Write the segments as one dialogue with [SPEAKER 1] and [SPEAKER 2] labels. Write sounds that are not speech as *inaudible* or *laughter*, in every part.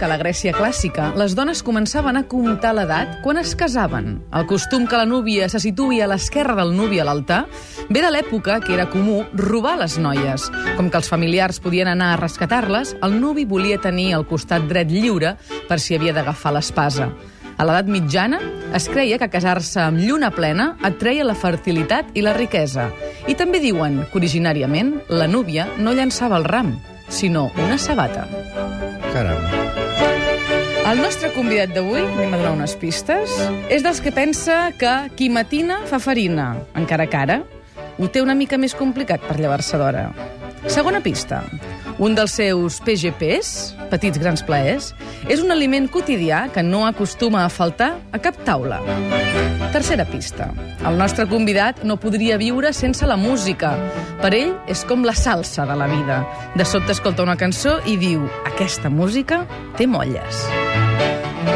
[SPEAKER 1] que a la Grècia clàssica les dones començaven a comptar l'edat quan es casaven. El costum que la núvia se situï a l'esquerra del nuvi a l'altar ve de l'època que era comú robar les noies. Com que els familiars podien anar a rescatar-les, el nuvi volia tenir el costat dret lliure per si havia d'agafar l'espasa. A l'edat mitjana es creia que casar-se amb lluna plena atreia la fertilitat i la riquesa. I també diuen que originàriament la núvia no llançava el ram, sinó una sabata.
[SPEAKER 2] Caram.
[SPEAKER 1] El nostre convidat d'avui, anem a donar unes pistes, és dels que pensa que qui matina fa farina, encara que ara ho té una mica més complicat per llevar-se d'hora. Segona pista. Un dels seus PGPs, petits grans plaers, és un aliment quotidià que no acostuma a faltar a cap taula. Tercera pista. El nostre convidat no podria viure sense la música. Per ell és com la salsa de la vida. De sobte escolta una cançó i diu aquesta música té molles.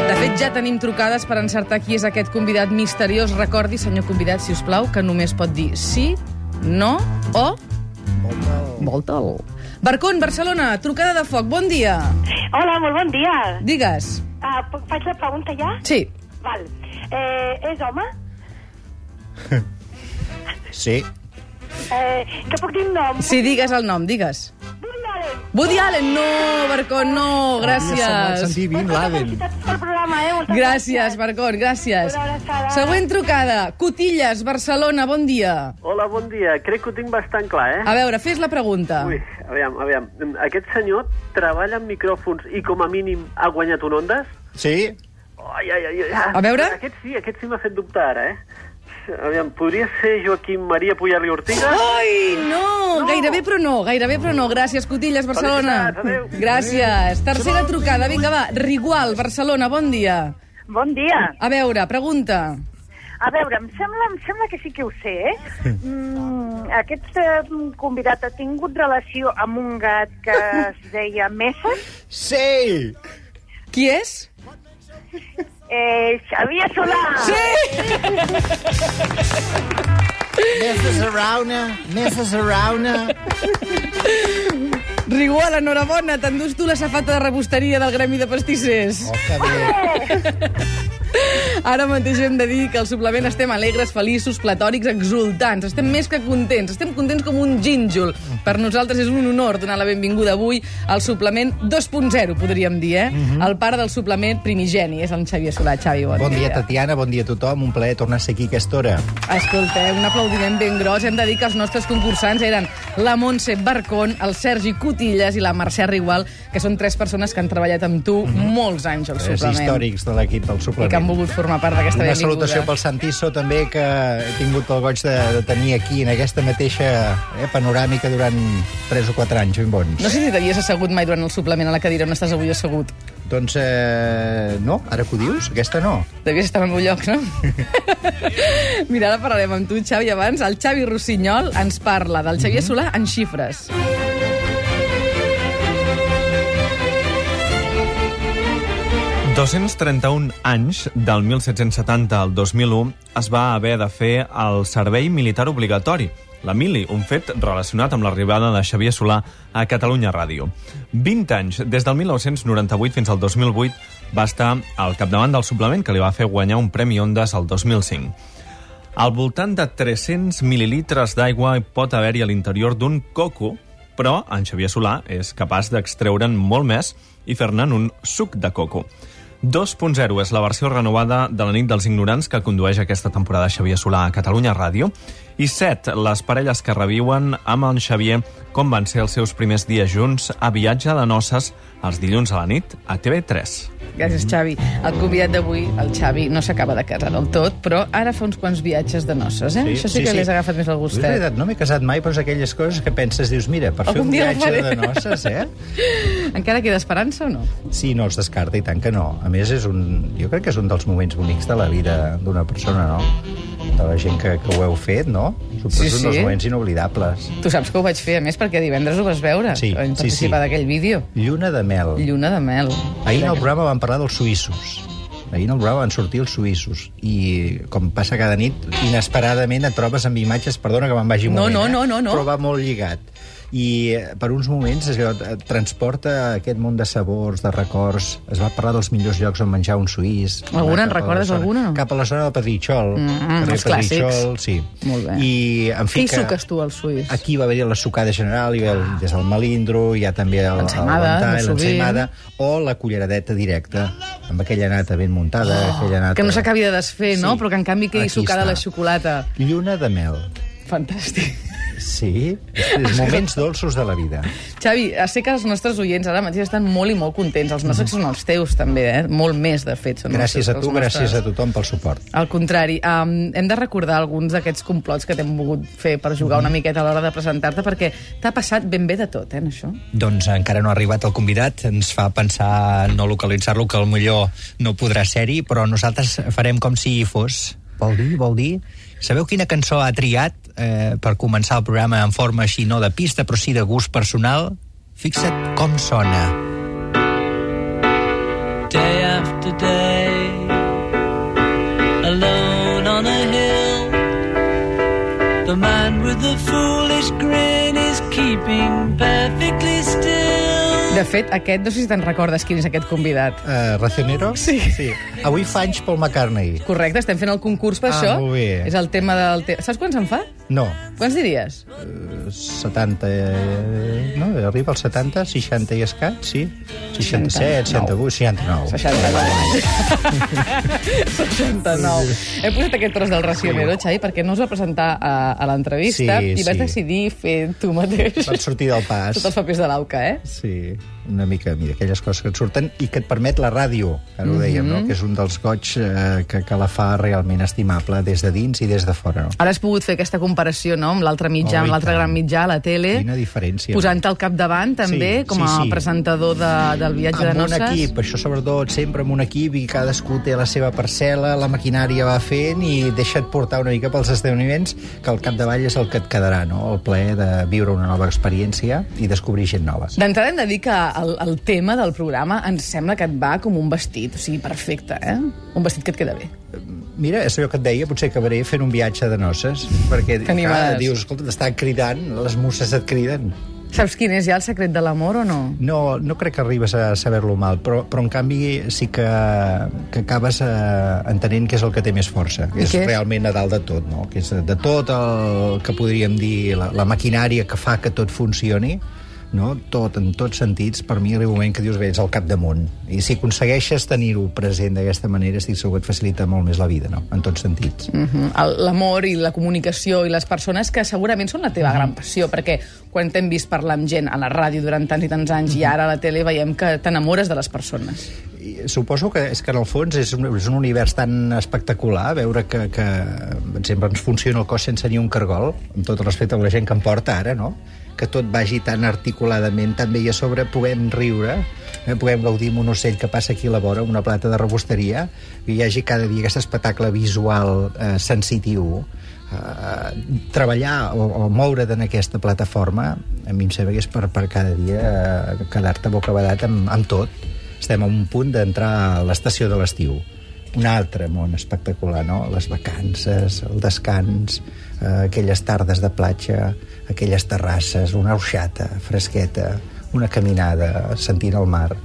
[SPEAKER 1] De fet, ja tenim trucades per encertar qui és aquest convidat misteriós. Recordi, senyor convidat, si us plau, que només pot dir sí, no o... Volta'l. Barcón, Barcelona, trucada de foc, bon dia.
[SPEAKER 3] Hola, molt bon dia.
[SPEAKER 1] Digues.
[SPEAKER 3] Uh, faig la pregunta ja?
[SPEAKER 1] Sí.
[SPEAKER 3] Val. Eh, és home? *laughs*
[SPEAKER 2] Sí.
[SPEAKER 3] Eh, que puc dir un nom?
[SPEAKER 1] Sí, digues el nom, digues.
[SPEAKER 3] Woody Allen.
[SPEAKER 1] Woody Allen, no, Barcón, no,
[SPEAKER 2] Havia semblat
[SPEAKER 1] gràcies.
[SPEAKER 2] sentir Bin Laden.
[SPEAKER 3] Programa, eh? Moltes
[SPEAKER 1] Gràcies, gràcies.
[SPEAKER 3] Una abraçada.
[SPEAKER 1] Següent trucada. Cotilles, Barcelona, bon dia.
[SPEAKER 4] Hola, bon dia. Crec que ho tinc bastant clar, eh?
[SPEAKER 1] A veure, fes la pregunta.
[SPEAKER 4] Ui, aviam, aviam. Aquest senyor treballa amb micròfons i com a mínim ha guanyat un Ondas?
[SPEAKER 2] Sí?
[SPEAKER 4] Ai, ai, ai, ai.
[SPEAKER 1] A veure?
[SPEAKER 4] Aquest sí, aquest sí m'ha fet dubtar ara, eh? Aviam, podria ser Joaquim Maria Puyar i Ortiga?
[SPEAKER 1] Ai, no,
[SPEAKER 4] No.
[SPEAKER 1] gairebé però no, gairebé però no. Gràcies, Cotilles, Barcelona. Gràcies. Tercera trucada, vinga, va. Rigual, Barcelona, bon dia.
[SPEAKER 3] Bon dia.
[SPEAKER 1] A veure, pregunta.
[SPEAKER 3] A veure, em sembla, em sembla que sí que ho sé, eh? Mm, aquest eh, convidat ha tingut relació amb un gat que es deia Mesa?
[SPEAKER 2] Sí!
[SPEAKER 1] Qui és? *laughs*
[SPEAKER 3] Eh, Xavier Solà.
[SPEAKER 2] Mrs. Arauna, Mrs. Arauna.
[SPEAKER 1] Rigual, enhorabona, t'endús tu la safata de rebosteria del Gremi de Pastissers.
[SPEAKER 2] Oh, que bé.
[SPEAKER 1] Ara mateix hem de dir que al suplement estem alegres, feliços, platòrics, exultants. Estem més que contents. Estem contents com un gínjol. Per nosaltres és un honor donar la benvinguda avui al suplement 2.0, podríem dir, eh? El pare del suplement primigeni és el Xavier Solà. Xavi, bon,
[SPEAKER 2] Bon dia, Tatiana, bon dia a tothom. Un plaer tornar a ser aquí a aquesta hora.
[SPEAKER 1] Escolta, un aplaudiment ben gros. Hem de dir que els nostres concursants eren la Montse Barcón, el Sergi Cotilles i la Mercè Rigual, que són tres persones que han treballat amb tu molts anys al suplement.
[SPEAKER 2] històrics de l'equip del
[SPEAKER 1] I que han volgut formar part d'aquesta
[SPEAKER 2] Una
[SPEAKER 1] benvinguda.
[SPEAKER 2] salutació pel Santiso, també, que he tingut el goig de, de tenir aquí, en aquesta mateixa eh, panoràmica, durant 3 o 4 anys ben bons.
[SPEAKER 1] No sé si t'havies assegut mai durant el suplement a la cadira on estàs avui assegut.
[SPEAKER 2] Doncs, eh, no, ara que ho dius, aquesta no.
[SPEAKER 1] Devies estar al meu lloc, no? *laughs* Mira, ara parlarem amb tu, Xavi, abans. El Xavi Rossinyol ens parla del Xavier Solà en xifres.
[SPEAKER 5] 231 anys, del 1770 al 2001, es va haver de fer el servei militar obligatori, la mili, un fet relacionat amb l'arribada de Xavier Solà a Catalunya Ràdio. 20 anys, des del 1998 fins al 2008, va estar al capdavant del suplement que li va fer guanyar un Premi Ondas el 2005. Al voltant de 300 mil·lilitres d'aigua pot haver-hi a l'interior d'un coco, però en Xavier Solà és capaç d'extreure'n molt més i fer-ne'n un suc de coco. 2.0 és la versió renovada de la nit dels ignorants que condueix aquesta temporada Xavier Solà a Catalunya Ràdio i 7, les parelles que reviuen amb en Xavier com van ser els seus primers dies junts a viatge de noces els dilluns a la nit a TV3.
[SPEAKER 1] Gràcies, Xavi. El convidat d'avui, el Xavi, no s'acaba de casar del tot, però ara fa uns quants viatges de noces, eh?
[SPEAKER 2] Sí,
[SPEAKER 1] Això sí,
[SPEAKER 2] sí,
[SPEAKER 1] que
[SPEAKER 2] sí.
[SPEAKER 1] li has agafat més
[SPEAKER 2] És
[SPEAKER 1] gustet.
[SPEAKER 2] veritat, no m'he casat mai, però és aquelles coses que penses, dius, mira, per fer
[SPEAKER 1] Algun
[SPEAKER 2] un viatge de noces, eh? *laughs*
[SPEAKER 1] Encara queda esperança o no?
[SPEAKER 2] Sí, no es descarta, i tant que no. A més, és un, jo crec que és un dels moments bonics de la vida d'una persona, no? De la gent que, que ho heu fet, no? Suposo
[SPEAKER 1] Sí, sí.
[SPEAKER 2] dels moments inoblidables.
[SPEAKER 1] Tu saps que ho vaig fer, a més, perquè divendres ho vas veure.
[SPEAKER 2] Sí,
[SPEAKER 1] Vam
[SPEAKER 2] sí, sí.
[SPEAKER 1] d'aquell vídeo.
[SPEAKER 2] Lluna de mel.
[SPEAKER 1] Lluna de mel.
[SPEAKER 2] Ahir en el programa vam parlar dels suïssos. Ahir en el programa van sortir els suïssos. I, com passa cada nit, inesperadament et trobes amb imatges... Perdona que me'n vagi un
[SPEAKER 1] No,
[SPEAKER 2] moment,
[SPEAKER 1] no,
[SPEAKER 2] eh?
[SPEAKER 1] no, no, no.
[SPEAKER 2] Però va molt lligat. I eh, per uns moments es et transporta aquest món de sabors, de records. Es va parlar dels millors llocs on menjar un suís.
[SPEAKER 1] Alguna? En recordes
[SPEAKER 2] zona-
[SPEAKER 1] alguna?
[SPEAKER 2] Cap a la zona del Pedritxol.
[SPEAKER 1] Mm,
[SPEAKER 2] carrer
[SPEAKER 1] els clàssics.
[SPEAKER 2] Sí.
[SPEAKER 1] Molt bé.
[SPEAKER 2] I, en fi,
[SPEAKER 1] Què hi suques tu, al suís?
[SPEAKER 2] aquí va haver-hi la sucada general, hi va haver des del melindro, hi ha també el, el
[SPEAKER 1] L'ensaïmada,
[SPEAKER 2] o la culleradeta directa, amb aquella nata ben muntada, aquella nata...
[SPEAKER 1] Oh, Que no s'acabi de desfer, no?
[SPEAKER 2] Sí.
[SPEAKER 1] Però que en canvi quedi sucada
[SPEAKER 2] està.
[SPEAKER 1] la xocolata.
[SPEAKER 2] Lluna de mel.
[SPEAKER 1] Fantàstic.
[SPEAKER 2] Sí, és moments dolços de la vida.
[SPEAKER 1] Xavi, sé que els nostres oients ara mateix estan molt i molt contents. Els nostres són els teus, també, eh? Molt més, de fet. Són els
[SPEAKER 2] Gràcies
[SPEAKER 1] teus
[SPEAKER 2] a tu,
[SPEAKER 1] els
[SPEAKER 2] gràcies
[SPEAKER 1] nostres.
[SPEAKER 2] a tothom pel suport.
[SPEAKER 1] Al contrari, um, hem de recordar alguns d'aquests complots que t'hem volgut fer per jugar una miqueta a l'hora de presentar-te, perquè t'ha passat ben bé de tot, eh, en això.
[SPEAKER 6] Doncs encara no ha arribat el convidat, ens fa pensar no localitzar-lo, que al millor no podrà ser-hi, però nosaltres farem com si hi fos. Vol dir, vol dir... Sabeu quina cançó ha triat eh, per començar el programa en forma així, no de pista, però sí de gust personal? Fixa't com sona.
[SPEAKER 7] day after day, alone on a hill. The man with the foolish grin is keeping perfectly still.
[SPEAKER 1] De fet, aquest, no sé si te'n recordes quin és aquest convidat.
[SPEAKER 2] Uh, Racionero?
[SPEAKER 1] Sí.
[SPEAKER 2] sí. Avui fa anys Paul McCartney.
[SPEAKER 1] Correcte, estem fent el concurs per
[SPEAKER 2] Ah,
[SPEAKER 1] això.
[SPEAKER 2] molt bé.
[SPEAKER 1] És el tema del... Te... Saps quants en fa?
[SPEAKER 2] No,
[SPEAKER 1] Quants diries?
[SPEAKER 2] eh, 70... Eh, no, arriba als 70, 60 i escat, sí. 67, 68, 69.
[SPEAKER 1] 69. 69. He posat aquest tros del racionero, sí. Xavi, perquè no us va presentar a, a l'entrevista
[SPEAKER 2] Sí,
[SPEAKER 1] i vas
[SPEAKER 2] sí.
[SPEAKER 1] decidir fer tu mateix
[SPEAKER 2] Vaig sortir del pas.
[SPEAKER 1] tots els papers de l'AUCA, eh?
[SPEAKER 2] Sí, una mica, mira, aquelles coses que et surten i que et permet la ràdio, que ara ho dèiem, no? que és un dels goig eh, que, que la fa realment estimable des de dins i des de fora. No?
[SPEAKER 1] Ara has pogut fer aquesta comparació, no?, amb l'altre mitjà,
[SPEAKER 2] Oh,
[SPEAKER 1] amb l'altre gran mitjà, la tele.
[SPEAKER 2] Quina diferència.
[SPEAKER 1] Posant-te al capdavant, també,
[SPEAKER 2] Sí,
[SPEAKER 1] com a
[SPEAKER 2] sí, sí.
[SPEAKER 1] presentador de, del viatge de
[SPEAKER 2] amb un
[SPEAKER 1] noces.
[SPEAKER 2] equip, això sobretot, sempre amb un equip i cadascú té la seva parcel·la, la maquinària va fent i deixa't portar una mica pels esdeveniments que al capdavall és el que et quedarà, no? el plaer de viure una nova experiència i descobrir gent nova.
[SPEAKER 1] D'entrada hem de dir que el, el tema del programa ens sembla que et va com un vestit, o sigui, perfecte, eh? Un vestit que et queda bé.
[SPEAKER 2] Mira, és allò que et deia, potser acabaré fent un viatge de noces, perquè
[SPEAKER 1] T'animaràs.
[SPEAKER 2] dius, escolta, t'estan cridant, les musses et criden.
[SPEAKER 1] Saps quin és ja el secret de l'amor o no?
[SPEAKER 2] No, no crec que arribes a saber-lo mal, però, però en canvi sí que, que acabes eh, entenent què és el que té més força, que és
[SPEAKER 1] és?
[SPEAKER 2] realment a dalt de tot, no? que és de tot el que podríem dir la, la maquinària que fa que tot funcioni, no? tot, en tots sentits, per mi arriba un moment que dius, bé, és al capdamunt. I si aconsegueixes tenir-ho present d'aquesta manera, estic segur que et facilita molt més la vida, no? en tots sentits.
[SPEAKER 1] Mm -hmm. L'amor i la comunicació i les persones que segurament són la teva gran passió, perquè quan t'hem vist parlar amb gent a la ràdio durant tants i tants anys i ara a la tele veiem que t'enamores de les persones.
[SPEAKER 2] I suposo que és que en el fons és un, és un univers tan espectacular veure que, que exemple, ens funciona el cos sense ni un cargol, amb tot el respecte a la gent que em porta ara, no? que tot vagi tan articuladament, tan bé i a sobre puguem riure, eh? puguem gaudir amb un ocell que passa aquí a la vora, una plata de rebosteria, que hi hagi cada dia aquest espectacle visual eh, sensitiu, eh, treballar o, o moure't en aquesta plataforma a mi em sembla que és per, per cada dia eh, quedar-te bocabadat amb, amb tot estem a un punt d'entrar a l'estació de l'estiu un altre món espectacular, no? Les vacances, el descans, eh, aquelles tardes de platja, aquelles terrasses, una orxata fresqueta, una caminada sentint el mar.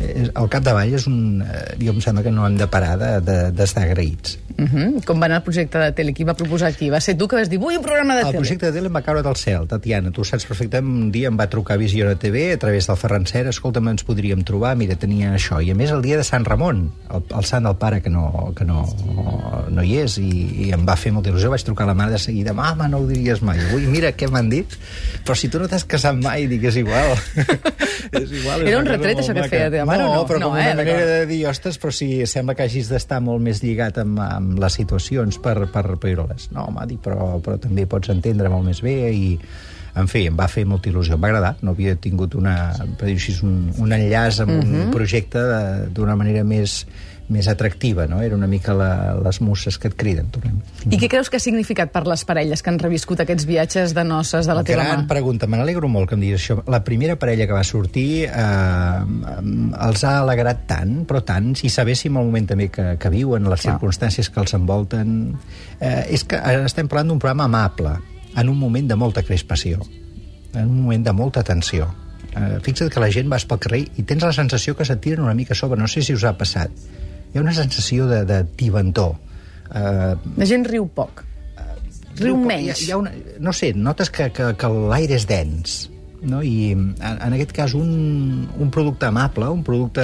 [SPEAKER 2] Eh, al capdavall és un... Eh, jo em sembla que no hem de parar d'estar de, d'estar agraïts.
[SPEAKER 1] Uh -huh. Com va anar el projecte de tele? Qui va proposar aquí? Va ser tu que vas dir, vull un programa de
[SPEAKER 2] El
[SPEAKER 1] tele.
[SPEAKER 2] projecte de tele em va caure del cel, Tatiana. Tu saps perfectament. Un dia em va trucar Visió TV a través del Ferran Cera. Escolta'm, ens podríem trobar. Mira, tenia això. I a més el dia de Sant Ramon, el, el sant del pare que no, que no, no hi és, i, i em va fer molta il·lusió. Vaig trucar a la mare de seguida. Mama, no ho diries mai. Ui, mira què m'han dit. Però si tu no t'has casat mai, dic, és igual. *laughs* és igual és
[SPEAKER 1] Era un retret, això que feia la teva mare, o no?
[SPEAKER 2] però
[SPEAKER 1] No,
[SPEAKER 2] com
[SPEAKER 1] eh,
[SPEAKER 2] una manera
[SPEAKER 1] d'acord.
[SPEAKER 2] de dir, ostres, però si sembla que hagis d'estar molt més lligat amb, amb les situacions per, per viure-les. No, home, dic, però, però també pots entendre molt més bé i en fi, em va fer molta il·lusió, em va agradar, no havia tingut una, per dir així, un, un enllaç amb uh -huh. un projecte de- d'una manera més, més atractiva, no? Era una mica la, les musses que et criden, tornem.
[SPEAKER 1] I què creus que ha significat per les parelles que han reviscut aquests viatges de noces de la teva
[SPEAKER 2] Gran
[SPEAKER 1] mà?
[SPEAKER 2] pregunta, me n'alegro molt que em diguis això. La primera parella que va sortir eh, els ha alegrat tant, però tant, si sabéssim el moment també que, que viuen, les
[SPEAKER 1] Clar.
[SPEAKER 2] circumstàncies que els envolten... Eh, és que estem parlant d'un programa amable, en un moment de molta crispació. en un moment de molta tensió. Eh, fixa't que la gent vas pel carrer i tens la sensació que se't tiren una mica a sobre, no sé si us ha passat. Hi ha una sensació de, de tibantor. Eh,
[SPEAKER 1] La gent riu poc. Riu
[SPEAKER 2] Hi ha-
[SPEAKER 1] menys.
[SPEAKER 2] Hi ha una, no sé, notes que, que, que l'aire és dens. No? I en, en aquest cas un, un producte amable, un producte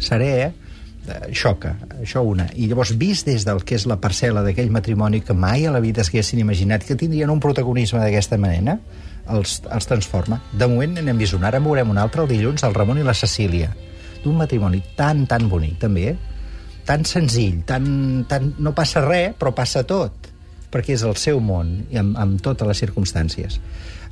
[SPEAKER 2] serè, eh, xoca, això una. I llavors, vist des del que és la parcel·la d'aquell matrimoni que mai a la vida s'haguessin imaginat que tindrien un protagonisme d'aquesta manera, els, els transforma. De moment n'hem vist un, ara en veurem un altre el dilluns, el Ramon i la Cecília, d'un matrimoni tan, tan bonic, també, tan senzill, tan, tan... no passa res, però passa tot, perquè és el seu món, i amb, amb totes les circumstàncies.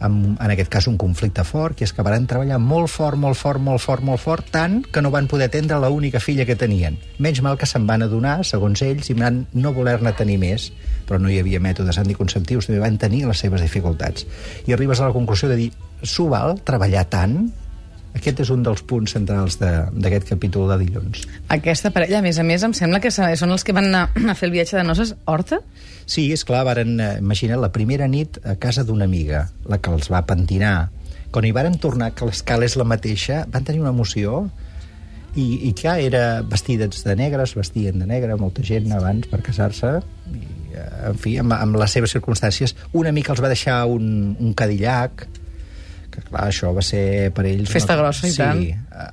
[SPEAKER 2] Amb, en aquest cas, un conflicte fort, que és que van treballar molt fort, molt fort, molt fort, molt fort, tant que no van poder atendre la única filla que tenien. Menys mal que se'n van adonar, segons ells, i van no voler-ne tenir més, però no hi havia mètodes anticonceptius, també van tenir les seves dificultats. I arribes a la conclusió de dir, s'ho val treballar tant? Aquest és un dels punts centrals de- d'aquest capítol de dilluns.
[SPEAKER 1] Aquesta parella, a més a més, em sembla que són els que van anar a fer el viatge de noces Horta?
[SPEAKER 2] Sí, és clar, varen, eh, imagina't, la primera nit a casa d'una amiga, la que els va pentinar. Quan hi varen tornar, que l'escala és la mateixa, van tenir una emoció i, i clar, era vestidets de negre, es vestien de negre, molta gent abans per casar-se, i, eh, en fi, amb, amb les seves circumstàncies. Una mica els va deixar un, un cadillac, que clar, això va ser per ells...
[SPEAKER 1] Festa
[SPEAKER 2] una-
[SPEAKER 1] grossa i
[SPEAKER 2] sí.
[SPEAKER 1] tant.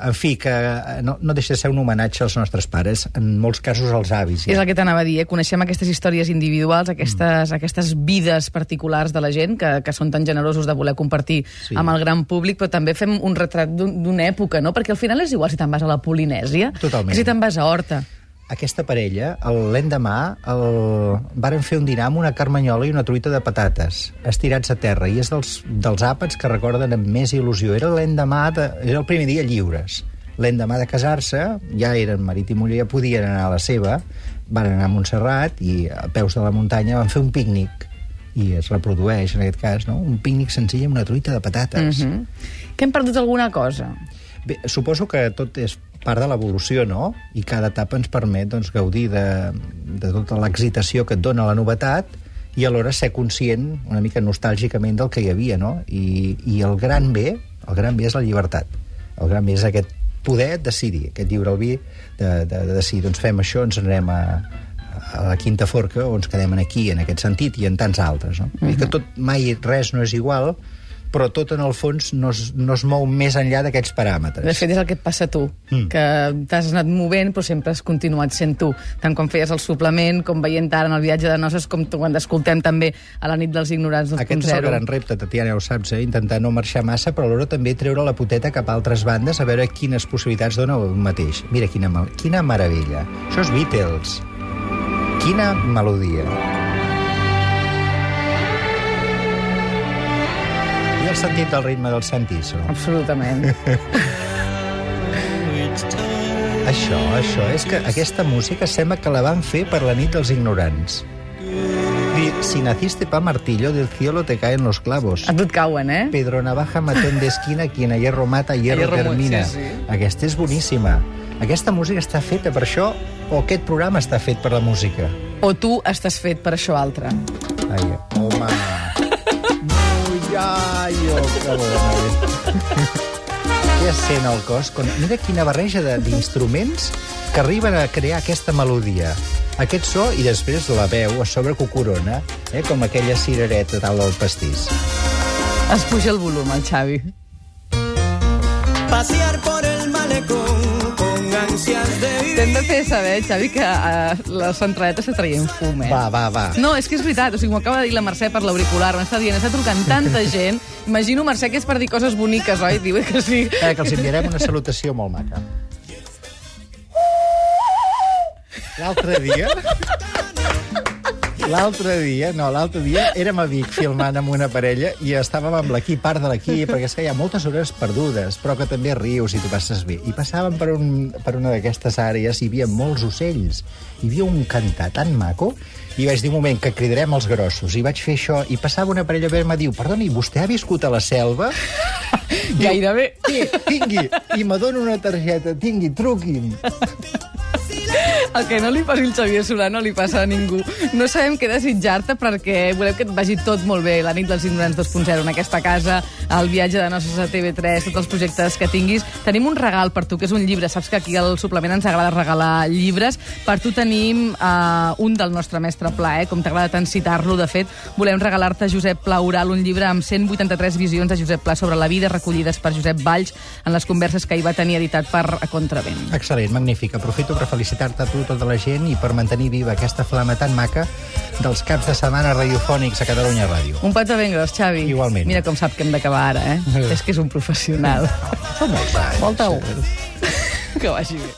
[SPEAKER 2] En fi, que eh, no, no deixa de ser un homenatge als nostres pares, en molts casos als avis.
[SPEAKER 1] És el que t'anava a dir, eh? coneixem aquestes històries individuals, aquestes, mm. aquestes vides particulars de la gent que, que són tan generosos de voler compartir
[SPEAKER 2] Sí.
[SPEAKER 1] amb el gran públic, però també fem un retrat d'un- d'una època, no? Perquè al final és igual si te'n vas a la Polinèsia
[SPEAKER 2] Totalment.
[SPEAKER 1] que si te'n vas a Horta.
[SPEAKER 2] Aquesta parella, el- l'endemà, el... varen fer un dinar amb una carmanyola i una truita de patates, estirats a terra, i és dels, dels àpats que recorden amb més il·lusió. Era l'endemà, de... era el primer dia lliures. L'endemà de casar-se, ja eren marit i muller, ja podien anar a la seva, van anar a Montserrat i a peus de la muntanya van fer un pícnic i es reprodueix, en aquest cas, no? un pícnic senzill amb una truita de patates.
[SPEAKER 1] Mm -hmm. Que hem perdut alguna cosa?
[SPEAKER 2] Bé, suposo que tot és part de l'evolució, no? I cada etapa ens permet doncs, gaudir de, de tota l'excitació que et dona la novetat i alhora ser conscient una mica nostàlgicament del que hi havia, no? I, i el gran bé, el gran bé és la llibertat. El gran bé és aquest poder decidir, aquest lliure albir de, de, de decidir, doncs fem això, ens anem a, a la quinta forca o ens quedem aquí, en aquest sentit, i en tants altres, no? Uh -huh. I que tot, mai res no és igual, però tot en el fons no es, no es mou més enllà d'aquests paràmetres.
[SPEAKER 1] De fet, és el que et passa a tu,
[SPEAKER 2] Mm.
[SPEAKER 1] que t'has anat movent, però sempre has continuat sent tu. Tant quan feies el suplement, com veient ara en el viatge de noces, com quan escoltem també a la nit dels ignorants 2.0.
[SPEAKER 2] Aquest és el gran repte, Tatiana, ja ho saps, eh? intentar no marxar massa, però alhora també treure la poteta cap a altres bandes a veure quines possibilitats dona un mateix. Mira quina, quina meravella. Això és Beatles. Quina melodia. I el sentit del ritme del Santiso.
[SPEAKER 1] Absolutament. *laughs*
[SPEAKER 2] Això, això, és que aquesta música sembla que la van fer per la nit dels ignorants. Si naciste pa martillo, del cielo te caen los clavos.
[SPEAKER 1] A tu et cauen, eh?
[SPEAKER 2] Pedro Navaja, matón de esquina, quien a hierro mata, hierro,
[SPEAKER 1] hierro
[SPEAKER 2] termina.
[SPEAKER 1] sí, sí.
[SPEAKER 2] Aquesta és boníssima. Aquesta música està feta per això, o aquest programa està fet per la música?
[SPEAKER 1] O tu estàs fet per això altre.
[SPEAKER 2] Ai, home... Ja, jo, que bona. Què sent el cos? Quan... Mira quina barreja de- d'instruments que arriben a crear aquesta melodia. Aquest so i després la veu a sobre que ho corona, eh? com aquella cirereta tal del pastís.
[SPEAKER 1] Es puja el volum, el Xavi.
[SPEAKER 8] Pasear por el malecón
[SPEAKER 1] T'hem de fer saber, Xavi, que uh, la centraleta està traient fum, eh?
[SPEAKER 2] Va, va, va.
[SPEAKER 1] No, és que és veritat, o sigui, m'ho acaba de dir la Mercè per l'auricular, m'està dient, està trucant tanta *laughs* gent, imagino, Mercè, que és per dir coses boniques, oi? Diu que sí.
[SPEAKER 2] Eh, que els enviarem una salutació molt maca. *laughs* L'altre dia... L'altre dia, no, l'altre dia érem a Vic filmant amb una parella i estàvem amb l'equip, part de l'equip, perquè és que hi ha moltes hores perdudes, però que també rius i t'ho passes bé. I passàvem per, un, per una d'aquestes àrees i hi havia molts ocells. Hi havia un cantar tan maco i vaig dir un moment que cridarem els grossos i vaig fer això i passava una parella i me diu perdoni, vostè ha viscut a la selva? *laughs*
[SPEAKER 1] Gairebé.
[SPEAKER 2] Sí, tingui. I me dona una targeta, tingui, truqui'm. *laughs*
[SPEAKER 1] El que no li passi al Xavier Solà no li passa a ningú. No sabem què desitjar-te perquè volem que et vagi tot molt bé. La nit dels ignorants 2.0 en aquesta casa, el viatge de nostres a TV3, tots els projectes que tinguis. Tenim un regal per tu, que és un llibre. Saps que aquí al suplement ens agrada regalar llibres. Per tu tenim uh, un del nostre mestre Pla, eh? com t'agrada tant citar-lo. De fet, volem regalar-te Josep Pla Oral, un llibre amb 183 visions de Josep Pla sobre la vida recollides per Josep Valls en les converses que hi va tenir editat per Contravent.
[SPEAKER 2] Excel·lent, magnífic. Aprofito per felicitar-te a tu, tota la gent, i per mantenir viva aquesta flama tan maca dels caps de setmana radiofònics a Catalunya Ràdio.
[SPEAKER 1] Un petó ben gros, Xavi.
[SPEAKER 2] Igualment.
[SPEAKER 1] Mira com sap que hem d'acabar ara, eh? *laughs* és que és un professional.
[SPEAKER 2] Són molts anys.
[SPEAKER 1] Molta U. que vagi bé.